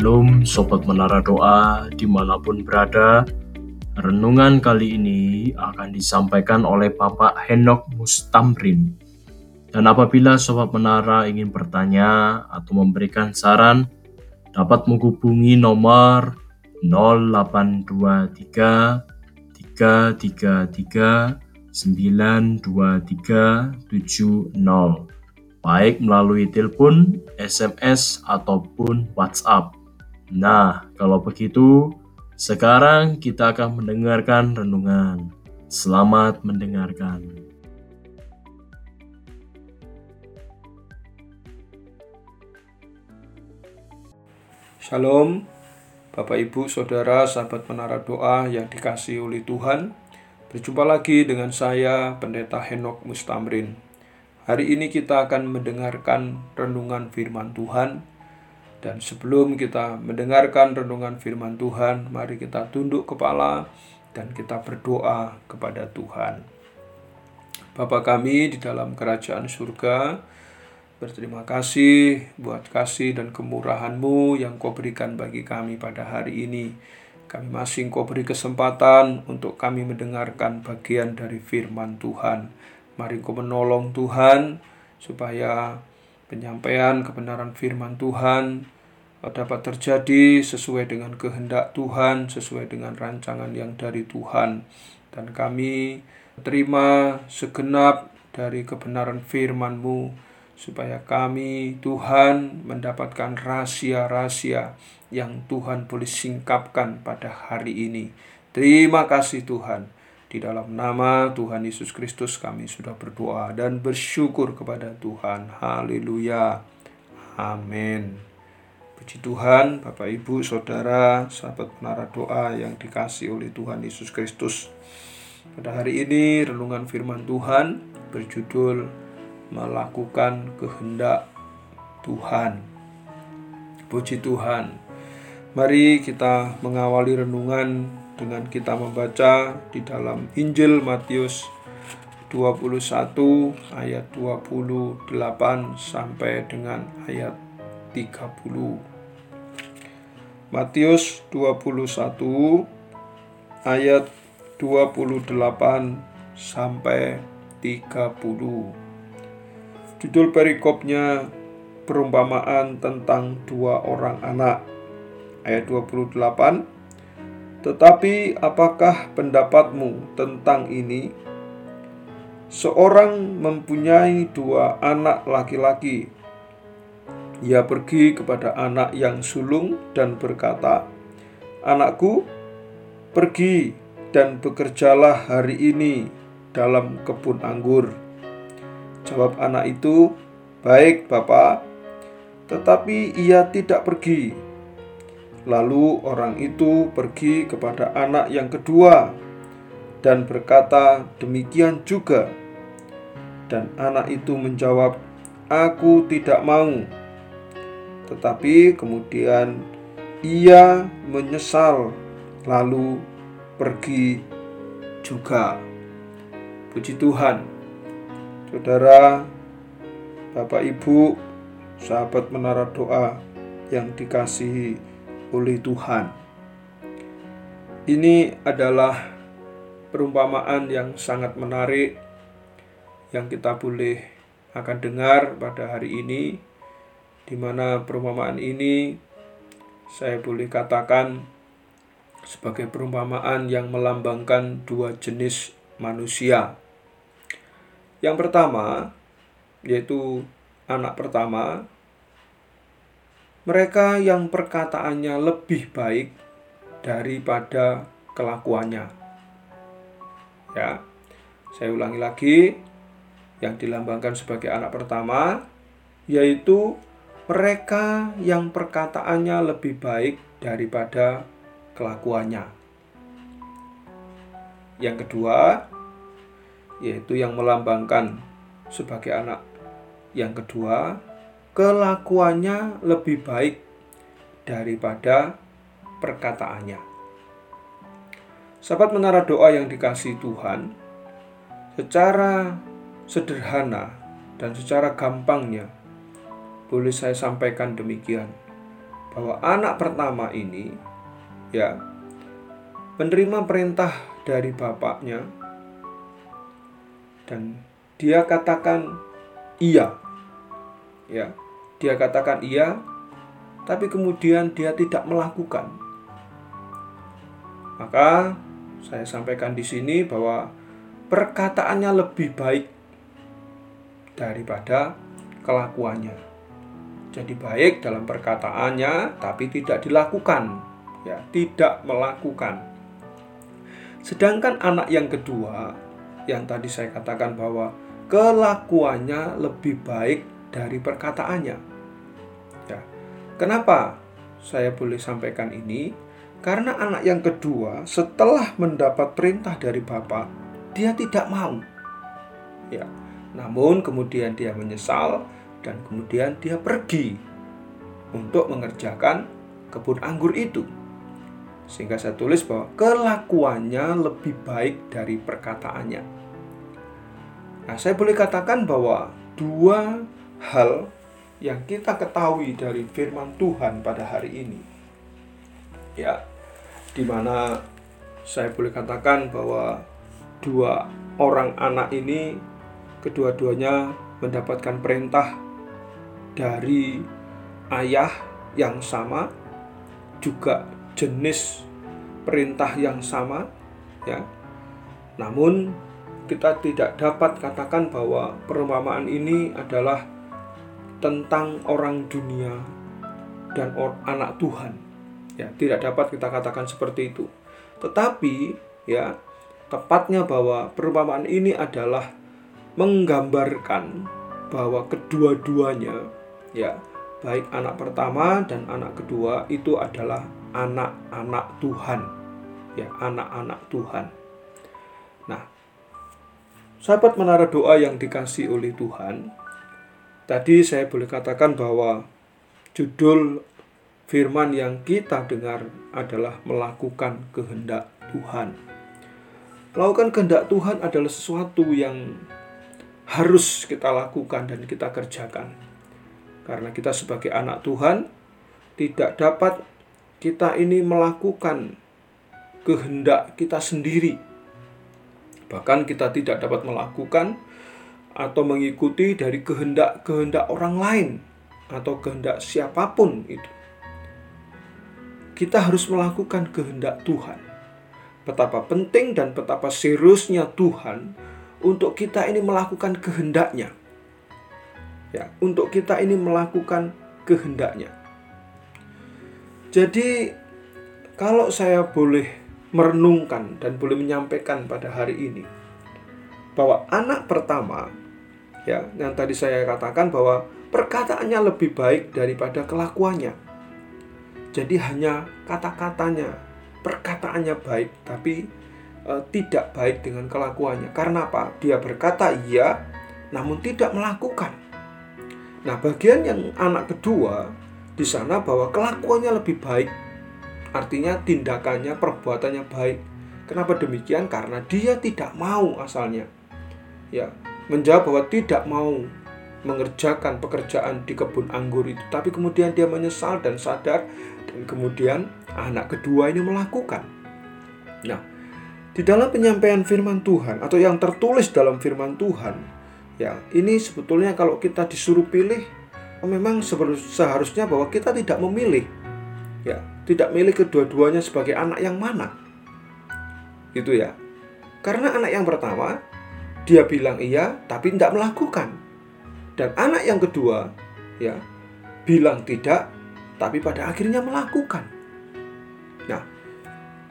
Shalom Sobat Menara Doa di mana pun berada Renungan kali ini akan disampaikan oleh Bapak Henok Mustamrin Dan apabila Sobat Menara ingin bertanya atau memberikan saran Dapat menghubungi nomor 0823 333 92370 baik melalui telepon, SMS, ataupun WhatsApp. Nah, kalau begitu, sekarang kita akan mendengarkan renungan. Selamat mendengarkan. Shalom, Bapak Ibu, Saudara, sahabat menara doa yang dikasih oleh Tuhan. Berjumpa lagi dengan saya, Pendeta Henok Mustamrin. Hari ini kita akan mendengarkan renungan firman Tuhan. Dan sebelum kita mendengarkan renungan firman Tuhan, mari kita tunduk kepala dan kita berdoa kepada Tuhan. Bapa kami di dalam kerajaan surga, berterima kasih buat kasih dan kemurahan-Mu yang Kau berikan bagi kami pada hari ini. Kami masih Kau beri kesempatan untuk kami mendengarkan bagian dari firman Tuhan. Mari Engkau menolong Tuhan supaya penyampaian kebenaran firman Tuhan dapat terjadi sesuai dengan kehendak Tuhan, sesuai dengan rancangan yang dari Tuhan. Dan kami terima segenap dari kebenaran firman-Mu, supaya kami, Tuhan, mendapatkan rahasia-rahasia yang Tuhan boleh singkapkan pada hari ini. Terima kasih Tuhan. Di dalam nama Tuhan Yesus Kristus kami sudah berdoa dan bersyukur kepada Tuhan. Haleluya. Amin. Puji Tuhan, Bapak Ibu, Saudara, sahabat penara doa yang dikasih oleh Tuhan Yesus Kristus. Pada hari ini renungan firman Tuhan berjudul melakukan kehendak Tuhan. Puji Tuhan. Mari kita mengawali renungan dengan kita membaca di dalam Injil Matius 21 ayat 28 sampai dengan ayat 30. Matius 21 ayat 28 sampai 30. Judul perikopnya perumpamaan tentang dua orang anak. Ayat 28 tetapi apakah pendapatmu tentang ini? Seorang mempunyai dua anak laki-laki. Ia pergi kepada anak yang sulung dan berkata, "Anakku, pergi dan bekerjalah hari ini dalam kebun anggur." Jawab anak itu, "Baik, Bapak." Tetapi ia tidak pergi Lalu orang itu pergi kepada anak yang kedua dan berkata demikian juga. Dan anak itu menjawab, "Aku tidak mau." Tetapi kemudian ia menyesal, lalu pergi juga. Puji Tuhan, saudara, bapak, ibu, sahabat menara doa yang dikasihi oleh Tuhan. Ini adalah perumpamaan yang sangat menarik yang kita boleh akan dengar pada hari ini di mana perumpamaan ini saya boleh katakan sebagai perumpamaan yang melambangkan dua jenis manusia. Yang pertama yaitu anak pertama mereka yang perkataannya lebih baik daripada kelakuannya. Ya. Saya ulangi lagi, yang dilambangkan sebagai anak pertama yaitu mereka yang perkataannya lebih baik daripada kelakuannya. Yang kedua, yaitu yang melambangkan sebagai anak yang kedua kelakuannya lebih baik daripada perkataannya. Sahabat menara doa yang dikasih Tuhan, secara sederhana dan secara gampangnya boleh saya sampaikan demikian. bahwa anak pertama ini ya menerima perintah dari bapaknya dan dia katakan iya. Ya, dia katakan iya, tapi kemudian dia tidak melakukan. Maka saya sampaikan di sini bahwa perkataannya lebih baik daripada kelakuannya. Jadi baik dalam perkataannya tapi tidak dilakukan, ya, tidak melakukan. Sedangkan anak yang kedua yang tadi saya katakan bahwa kelakuannya lebih baik dari perkataannya. Kenapa saya boleh sampaikan ini? Karena anak yang kedua setelah mendapat perintah dari bapak, dia tidak mau. Ya. Namun kemudian dia menyesal dan kemudian dia pergi untuk mengerjakan kebun anggur itu. Sehingga saya tulis bahwa kelakuannya lebih baik dari perkataannya. Nah, saya boleh katakan bahwa dua hal yang kita ketahui dari firman Tuhan pada hari ini. Ya, di mana saya boleh katakan bahwa dua orang anak ini kedua-duanya mendapatkan perintah dari ayah yang sama juga jenis perintah yang sama ya. Namun kita tidak dapat katakan bahwa perumpamaan ini adalah tentang orang dunia dan anak Tuhan. Ya, tidak dapat kita katakan seperti itu. Tetapi ya, tepatnya bahwa perumpamaan ini adalah menggambarkan bahwa kedua-duanya ya, baik anak pertama dan anak kedua itu adalah anak-anak Tuhan. Ya, anak-anak Tuhan. Nah, sahabat menara doa yang dikasih oleh Tuhan, tadi saya boleh katakan bahwa judul firman yang kita dengar adalah melakukan kehendak Tuhan. Melakukan kehendak Tuhan adalah sesuatu yang harus kita lakukan dan kita kerjakan. Karena kita sebagai anak Tuhan tidak dapat kita ini melakukan kehendak kita sendiri. Bahkan kita tidak dapat melakukan atau mengikuti dari kehendak-kehendak orang lain atau kehendak siapa pun itu. Kita harus melakukan kehendak Tuhan. Betapa penting dan betapa seriusnya Tuhan untuk kita ini melakukan kehendaknya. Ya, untuk kita ini melakukan kehendaknya. Jadi kalau saya boleh merenungkan dan boleh menyampaikan pada hari ini bahwa anak pertama ya yang tadi saya katakan bahwa perkataannya lebih baik daripada kelakuannya. Jadi hanya kata-katanya, perkataannya baik tapi e, tidak baik dengan kelakuannya. Karena apa? Dia berkata iya namun tidak melakukan. Nah, bagian yang anak kedua di sana bahwa kelakuannya lebih baik. Artinya tindakannya, perbuatannya baik. Kenapa demikian? Karena dia tidak mau asalnya. Ya, menjawab bahwa tidak mau mengerjakan pekerjaan di kebun anggur itu, tapi kemudian dia menyesal dan sadar dan kemudian anak kedua ini melakukan. Nah, di dalam penyampaian firman Tuhan atau yang tertulis dalam firman Tuhan, ya, ini sebetulnya kalau kita disuruh pilih memang seharusnya bahwa kita tidak memilih ya tidak milih kedua-duanya sebagai anak yang mana gitu ya karena anak yang pertama dia bilang iya tapi tidak melakukan dan anak yang kedua ya bilang tidak tapi pada akhirnya melakukan nah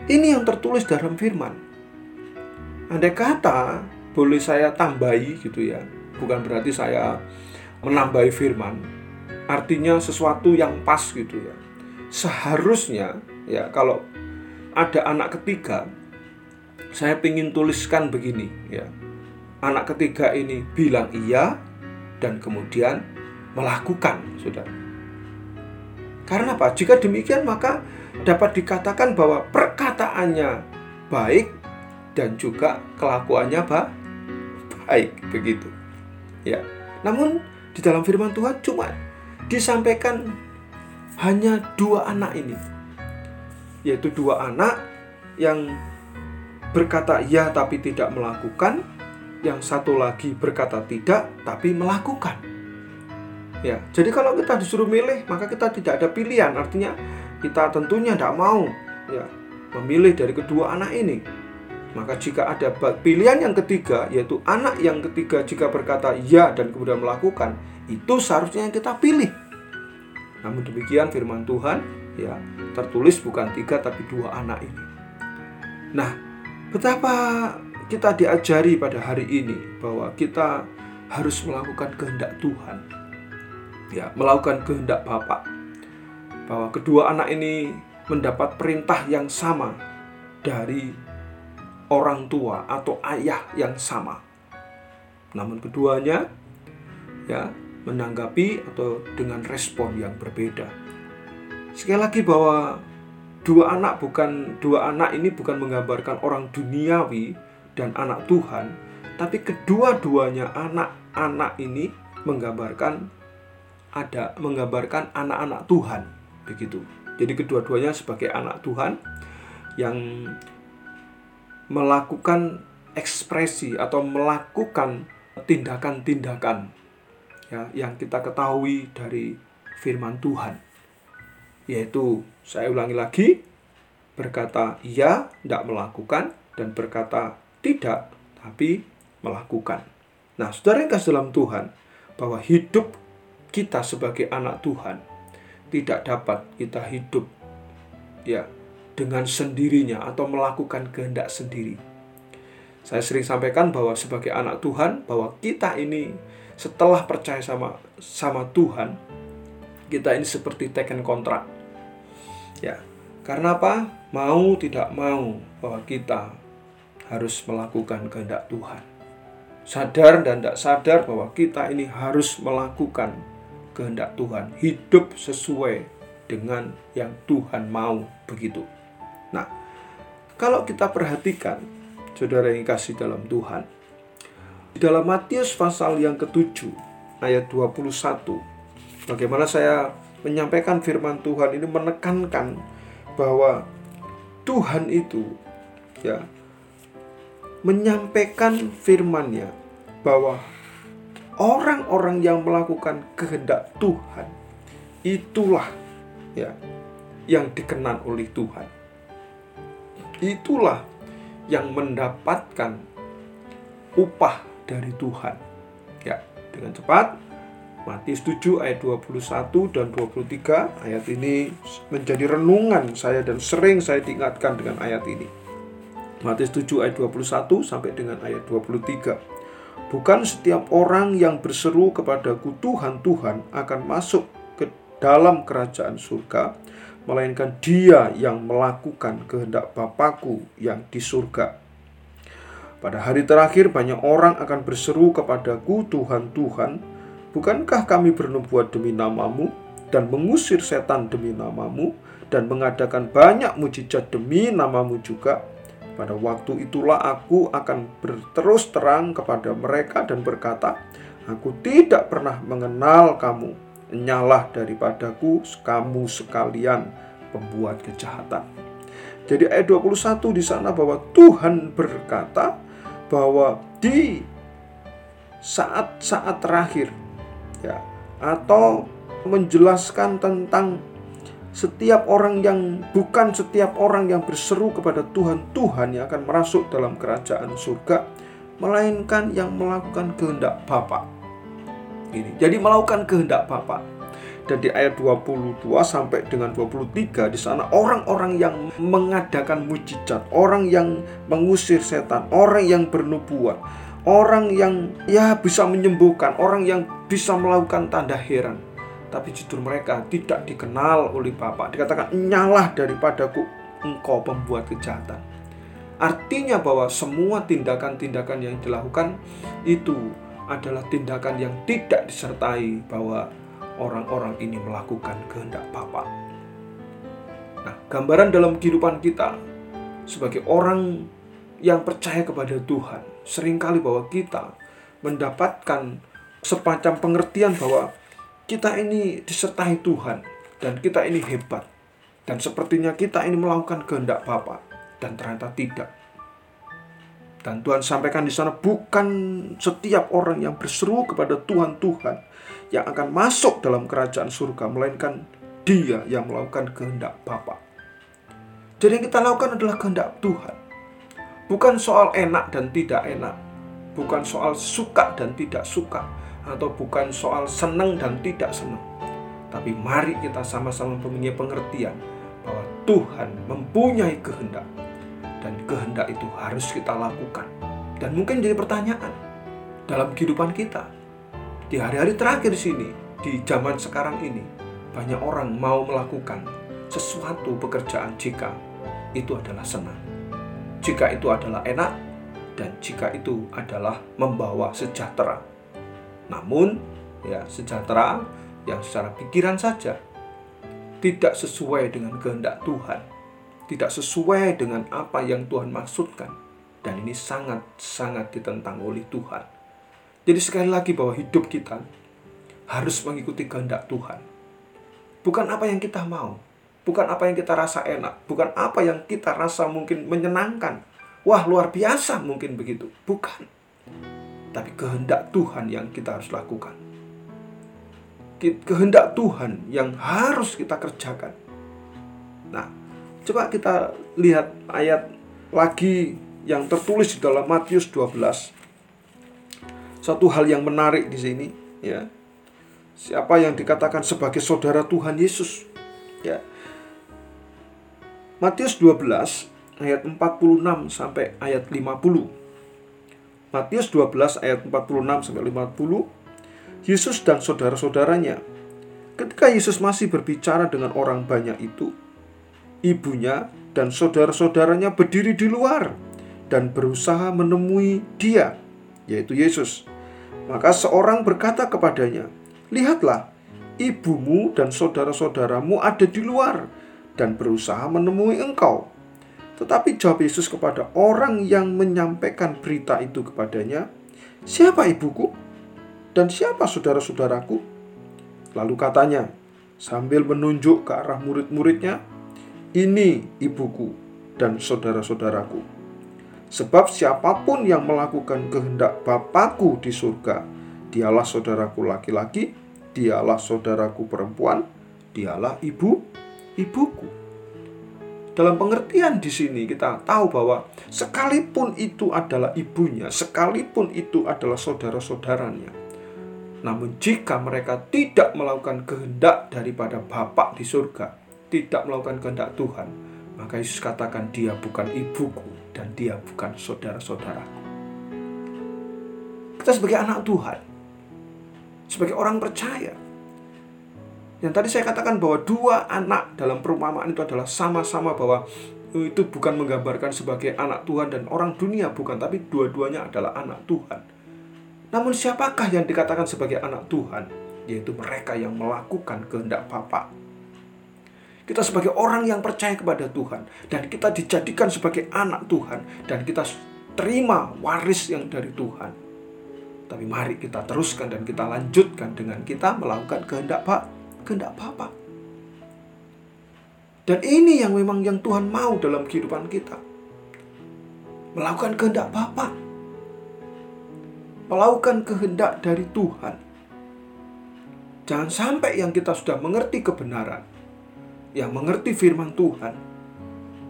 ini yang tertulis dalam firman andai kata boleh saya tambahi gitu ya bukan berarti saya menambahi firman artinya sesuatu yang pas gitu ya. Seharusnya ya kalau ada anak ketiga, saya ingin tuliskan begini ya. Anak ketiga ini bilang iya dan kemudian melakukan, sudah. Karena apa? Jika demikian maka dapat dikatakan bahwa perkataannya baik dan juga kelakuannya baik begitu. Ya. Namun di dalam firman Tuhan cuma disampaikan hanya dua anak ini, yaitu dua anak yang berkata ya tapi tidak melakukan, yang satu lagi berkata tidak tapi melakukan. Ya, jadi kalau kita disuruh milih, maka kita tidak ada pilihan. Artinya kita tentunya tidak mau ya memilih dari kedua anak ini. Maka jika ada pilihan yang ketiga, yaitu anak yang ketiga jika berkata ya dan kemudian melakukan, itu seharusnya yang kita pilih. Namun demikian firman Tuhan, ya tertulis bukan tiga tapi dua anak ini. Nah, betapa kita diajari pada hari ini bahwa kita harus melakukan kehendak Tuhan. Ya, melakukan kehendak Bapa. Bahwa kedua anak ini mendapat perintah yang sama dari orang tua atau ayah yang sama. Namun keduanya ya menanggapi atau dengan respon yang berbeda. Sekali lagi bahwa dua anak bukan dua anak ini bukan menggambarkan orang duniawi dan anak Tuhan, tapi kedua-duanya anak-anak ini menggambarkan ada menggambarkan anak-anak Tuhan begitu. Jadi kedua-duanya sebagai anak Tuhan yang melakukan ekspresi atau melakukan tindakan-tindakan ya yang kita ketahui dari firman Tuhan. Yaitu saya ulangi lagi berkata iya tidak melakukan dan berkata tidak tapi melakukan. Nah, saudara yang kasih dalam Tuhan bahwa hidup kita sebagai anak Tuhan tidak dapat kita hidup ya dengan sendirinya atau melakukan kehendak sendiri. Saya sering sampaikan bahwa sebagai anak Tuhan bahwa kita ini setelah percaya sama sama Tuhan kita ini seperti taken kontrak. Ya. Karena apa? Mau tidak mau bahwa kita harus melakukan kehendak Tuhan. Sadar dan tidak sadar bahwa kita ini harus melakukan kehendak Tuhan, hidup sesuai dengan yang Tuhan mau begitu. Nah, kalau kita perhatikan, saudara yang kasih dalam Tuhan, di dalam Matius pasal yang ketujuh ayat 21, bagaimana saya menyampaikan firman Tuhan ini menekankan bahwa Tuhan itu ya menyampaikan firman-Nya bahwa orang-orang yang melakukan kehendak Tuhan itulah ya yang dikenan oleh Tuhan. Itulah yang mendapatkan upah dari Tuhan. Ya, dengan cepat Matius 7 ayat 21 dan 23 ayat ini menjadi renungan saya dan sering saya diingatkan dengan ayat ini. Matius 7 ayat 21 sampai dengan ayat 23. Bukan setiap orang yang berseru kepadaku Tuhan, Tuhan akan masuk ke dalam kerajaan surga, melainkan dia yang melakukan kehendak Bapakku yang di surga. Pada hari terakhir banyak orang akan berseru kepadaku Tuhan, Tuhan, bukankah kami bernubuat demi namamu dan mengusir setan demi namamu dan mengadakan banyak mujizat demi namamu juga?' Pada waktu itulah aku akan berterus terang kepada mereka dan berkata, Aku tidak pernah mengenal kamu. Nyalah daripadaku kamu sekalian pembuat kejahatan. Jadi ayat 21 di sana bahwa Tuhan berkata bahwa di saat-saat terakhir ya atau menjelaskan tentang setiap orang yang bukan setiap orang yang berseru kepada Tuhan, Tuhan yang akan masuk dalam kerajaan surga, melainkan yang melakukan kehendak Bapa. Ini. Jadi melakukan kehendak Bapa. Dan di ayat 22 sampai dengan 23 di sana orang-orang yang mengadakan mujizat, orang yang mengusir setan, orang yang bernubuat, orang yang ya bisa menyembuhkan, orang yang bisa melakukan tanda heran tapi justru mereka tidak dikenal oleh Bapak. Dikatakan, nyalah daripadaku engkau pembuat kejahatan. Artinya bahwa semua tindakan-tindakan yang dilakukan itu adalah tindakan yang tidak disertai bahwa orang-orang ini melakukan kehendak Bapak. Nah, gambaran dalam kehidupan kita sebagai orang yang percaya kepada Tuhan, sering kali bahwa kita mendapatkan semacam pengertian bahwa kita ini disertai Tuhan. dan kita ini hebat. Dan sepertinya kita ini melakukan kehendak Bapa dan ternyata tidak. Dan Tuhan sampaikan di sana bukan setiap orang yang berseru kepada Tuhan Tuhan yang akan masuk dalam kerajaan surga melainkan dia yang melakukan kehendak Bapa. Jadi yang kita lakukan adalah kehendak Tuhan. Bukan soal enak dan tidak enak, bukan soal suka dan tidak suka, atau bukan soal senang dan tidak senang. Tapi mari kita sama-sama mempunyai pengertian bahwa Tuhan mempunyai kehendak dan kehendak itu harus kita lakukan. Dan mungkin jadi pertanyaan dalam kehidupan kita. Di hari-hari terakhir sini, di zaman sekarang ini, banyak orang mau melakukan sesuatu pekerjaan jika itu adalah senang. Jika itu adalah enak dan jika itu adalah membawa sejahtera. Namun, ya sejahtera yang secara pikiran saja tidak sesuai dengan kehendak Tuhan tidak sesuai dengan apa yang Tuhan maksudkan. Dan ini sangat-sangat ditentang oleh Tuhan. Jadi sekali lagi bahwa hidup kita harus mengikuti kehendak Tuhan. Bukan apa yang kita mau. Bukan apa yang kita rasa enak. Bukan apa yang kita rasa mungkin menyenangkan. Wah luar biasa mungkin begitu. Bukan. Tapi kehendak Tuhan yang kita harus lakukan. Kehendak Tuhan yang harus kita kerjakan. Nah, Coba kita lihat ayat lagi yang tertulis di dalam Matius 12. Satu hal yang menarik di sini, ya. Siapa yang dikatakan sebagai saudara Tuhan Yesus? Ya. Matius 12 ayat 46 sampai ayat 50. Matius 12 ayat 46 sampai 50. Yesus dan saudara-saudaranya. Ketika Yesus masih berbicara dengan orang banyak itu, ibunya dan saudara-saudaranya berdiri di luar dan berusaha menemui dia, yaitu Yesus. Maka seorang berkata kepadanya, "Lihatlah, ibumu dan saudara-saudaramu ada di luar dan berusaha menemui engkau." Tetapi jawab Yesus kepada orang yang menyampaikan berita itu kepadanya, "Siapa ibuku dan siapa saudara-saudaraku?" Lalu katanya, sambil menunjuk ke arah murid-muridnya, ini ibuku dan saudara-saudaraku. Sebab siapa pun yang melakukan kehendak Bapakku di surga, dialah saudaraku laki-laki, dialah saudaraku perempuan, dialah ibu ibuku. Dalam pengertian di sini kita tahu bahwa sekalipun itu adalah ibunya, sekalipun itu adalah saudara-saudaranya, namun jika mereka tidak melakukan kehendak daripada Bapak di surga, tidak melakukan kehendak Tuhan, maka Yesus katakan dia bukan ibuku dan dia bukan saudara-saudaraku. Kita sebagai anak Tuhan, sebagai orang percaya, yang tadi saya katakan bahwa dua anak dalam perumpamaan itu adalah sama-sama bahwa itu bukan menggambarkan sebagai anak Tuhan dan orang dunia, bukan, tapi dua-duanya adalah anak Tuhan. Namun siapakah yang dikatakan sebagai anak Tuhan? Yaitu mereka yang melakukan kehendak Bapa kita sebagai orang yang percaya kepada Tuhan dan kita dijadikan sebagai anak Tuhan dan kita terima waris yang dari Tuhan. Tapi mari kita teruskan dan kita lanjutkan dengan kita melakukan kehendak Pak, kehendak Bapa. Dan ini yang memang yang Tuhan mau dalam kehidupan kita. Melakukan kehendak Bapa. Melakukan kehendak dari Tuhan. Jangan sampai yang kita sudah mengerti kebenaran, yang mengerti firman Tuhan,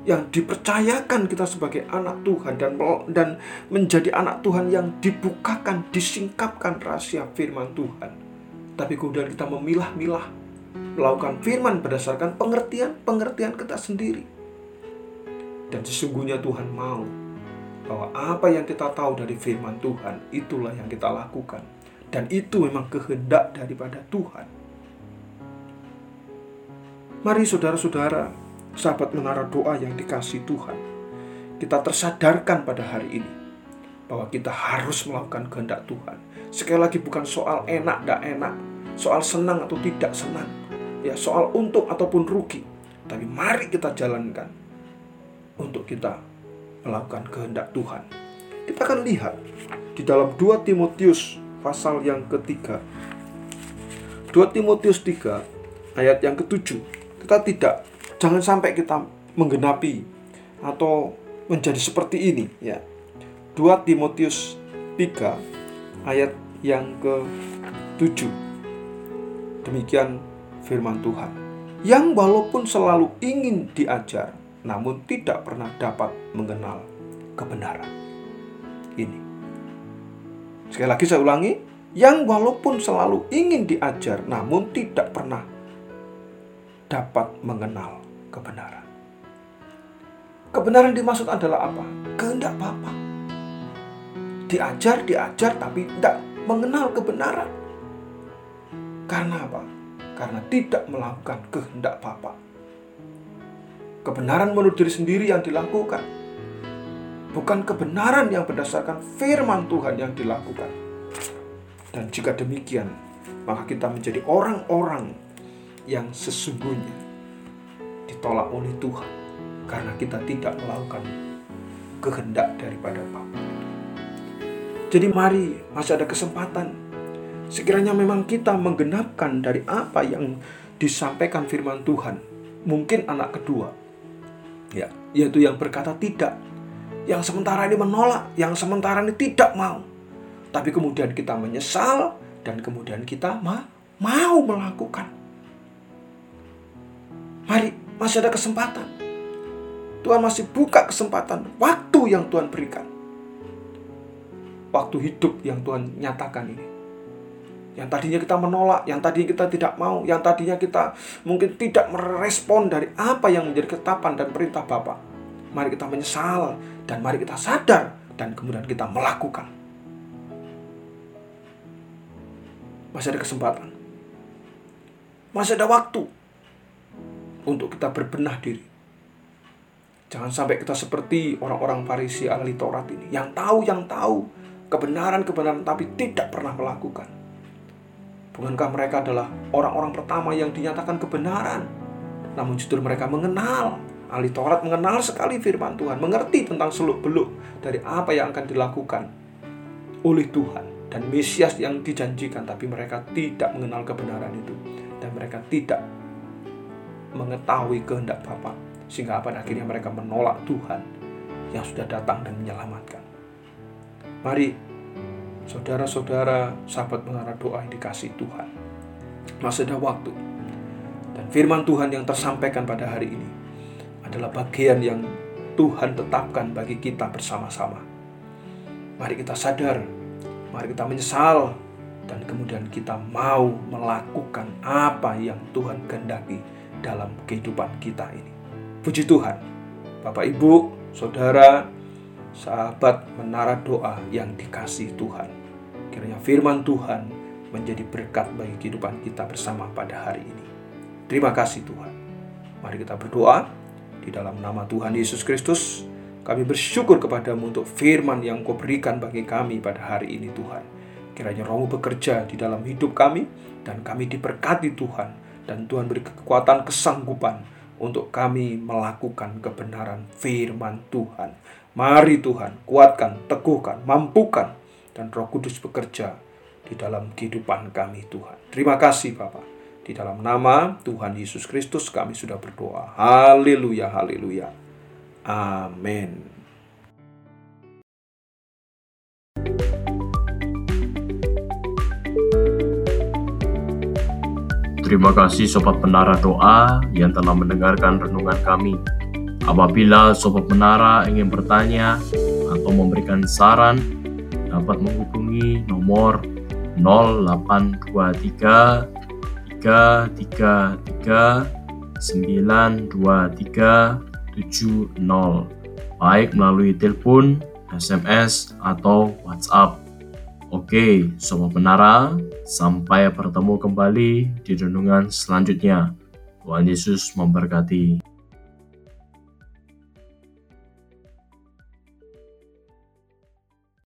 yang dipercayakan kita sebagai anak Tuhan dan dan menjadi anak Tuhan yang dibukakan, disingkapkan rahasia firman Tuhan. Tapi kemudian kita memilah-milah melakukan firman berdasarkan pengertian-pengertian kita sendiri. Dan sesungguhnya Tuhan mau bahwa apa yang kita tahu dari firman Tuhan itulah yang kita lakukan. Dan itu memang kehendak daripada Tuhan. Mari saudara-saudara, sahabat menara doa yang dikasih Tuhan, kita tersadarkan pada hari ini bahwa kita harus melakukan kehendak Tuhan. Sekali lagi bukan soal enak dan enak, soal senang atau tidak senang, ya soal untung ataupun rugi. Tapi mari kita jalankan untuk kita melakukan kehendak Tuhan. Kita akan lihat di dalam 2 Timotius pasal yang ketiga. 2 Timotius 3 ayat yang ketujuh. Kita tidak jangan sampai kita menggenapi atau menjadi seperti ini ya. 2 Timotius 3 ayat yang ke-7. Demikian firman Tuhan. Yang walaupun selalu ingin diajar namun tidak pernah dapat mengenal kebenaran. Ini. Sekali lagi saya ulangi, yang walaupun selalu ingin diajar namun tidak pernah dapat mengenal kebenaran. Kebenaran dimaksud adalah apa? Kehendak Bapa. Diajar, diajar, tapi tidak mengenal kebenaran. Karena apa? Karena tidak melakukan kehendak Bapa. Kebenaran menurut diri sendiri yang dilakukan. Bukan kebenaran yang berdasarkan firman Tuhan yang dilakukan. Dan jika demikian, maka kita menjadi orang-orang yang sesungguhnya ditolak oleh Tuhan karena kita tidak melakukan kehendak daripada Bapa. Jadi mari masih ada kesempatan. Sekiranya memang kita menggenapkan dari apa yang disampaikan firman Tuhan, mungkin anak kedua, ya, yaitu yang berkata tidak, yang sementara ini menolak, yang sementara ini tidak mau, tapi kemudian kita menyesal dan kemudian kita ma mau melakukan. Mari, masih ada kesempatan. Tuhan masih buka kesempatan waktu yang Tuhan berikan. Waktu hidup yang Tuhan nyatakan ini. Yang tadinya kita menolak, yang tadinya kita tidak mau, yang tadinya kita mungkin tidak merespon dari apa yang menjadi ketetapan dan perintah Bapa. Mari kita menyesal dan mari kita sadar dan kemudian kita melakukan. Masih ada kesempatan. Masih ada waktu untuk kita berbenah diri Jangan sampai kita seperti orang-orang Farisi ahli Taurat ini yang tahu yang tahu kebenaran-kebenaran tapi tidak pernah melakukan. Bukankah mereka adalah orang-orang pertama yang dinyatakan kebenaran? Namun justru mereka mengenal ahli Taurat mengenal sekali firman Tuhan, mengerti tentang seluk-beluk dari apa yang akan dilakukan oleh Tuhan dan Mesias yang dijanjikan, tapi mereka tidak mengenal kebenaran itu dan mereka tidak mengetahui kehendak Bapa sehingga pada akhirnya mereka menolak Tuhan yang sudah datang dan menyelamatkan. Mari, saudara-saudara, sahabat mengarah doa yang dikasih Tuhan. Masih ada waktu. Dan firman Tuhan yang tersampaikan pada hari ini adalah bagian yang Tuhan tetapkan bagi kita bersama-sama. Mari kita sadar, mari kita menyesal, dan kemudian kita mau melakukan apa yang Tuhan kehendaki dalam kehidupan kita ini. Puji Tuhan, Bapak Ibu, Saudara, sahabat menara doa yang dikasih Tuhan. Kiranya firman Tuhan menjadi berkat bagi kehidupan kita bersama pada hari ini. Terima kasih Tuhan. Mari kita berdoa di dalam nama Tuhan Yesus Kristus. Kami bersyukur kepadamu untuk firman yang kau berikan bagi kami pada hari ini Tuhan. Kiranya rohmu bekerja di dalam hidup kami dan kami diberkati Tuhan. Dan Tuhan beri kekuatan kesanggupan untuk kami melakukan kebenaran firman Tuhan. Mari Tuhan, kuatkan, teguhkan, mampukan, dan roh kudus bekerja di dalam kehidupan kami Tuhan. Terima kasih Bapak. Di dalam nama Tuhan Yesus Kristus kami sudah berdoa. Haleluya, haleluya. Amin. Terima kasih Sobat Menara Doa yang telah mendengarkan renungan kami. Apabila Sobat Menara ingin bertanya atau memberikan saran, dapat menghubungi nomor 0823 333 923 70 baik melalui telepon, SMS, atau WhatsApp. Oke, Sobat Menara, sampai bertemu kembali di renungan selanjutnya. Tuhan Yesus memberkati.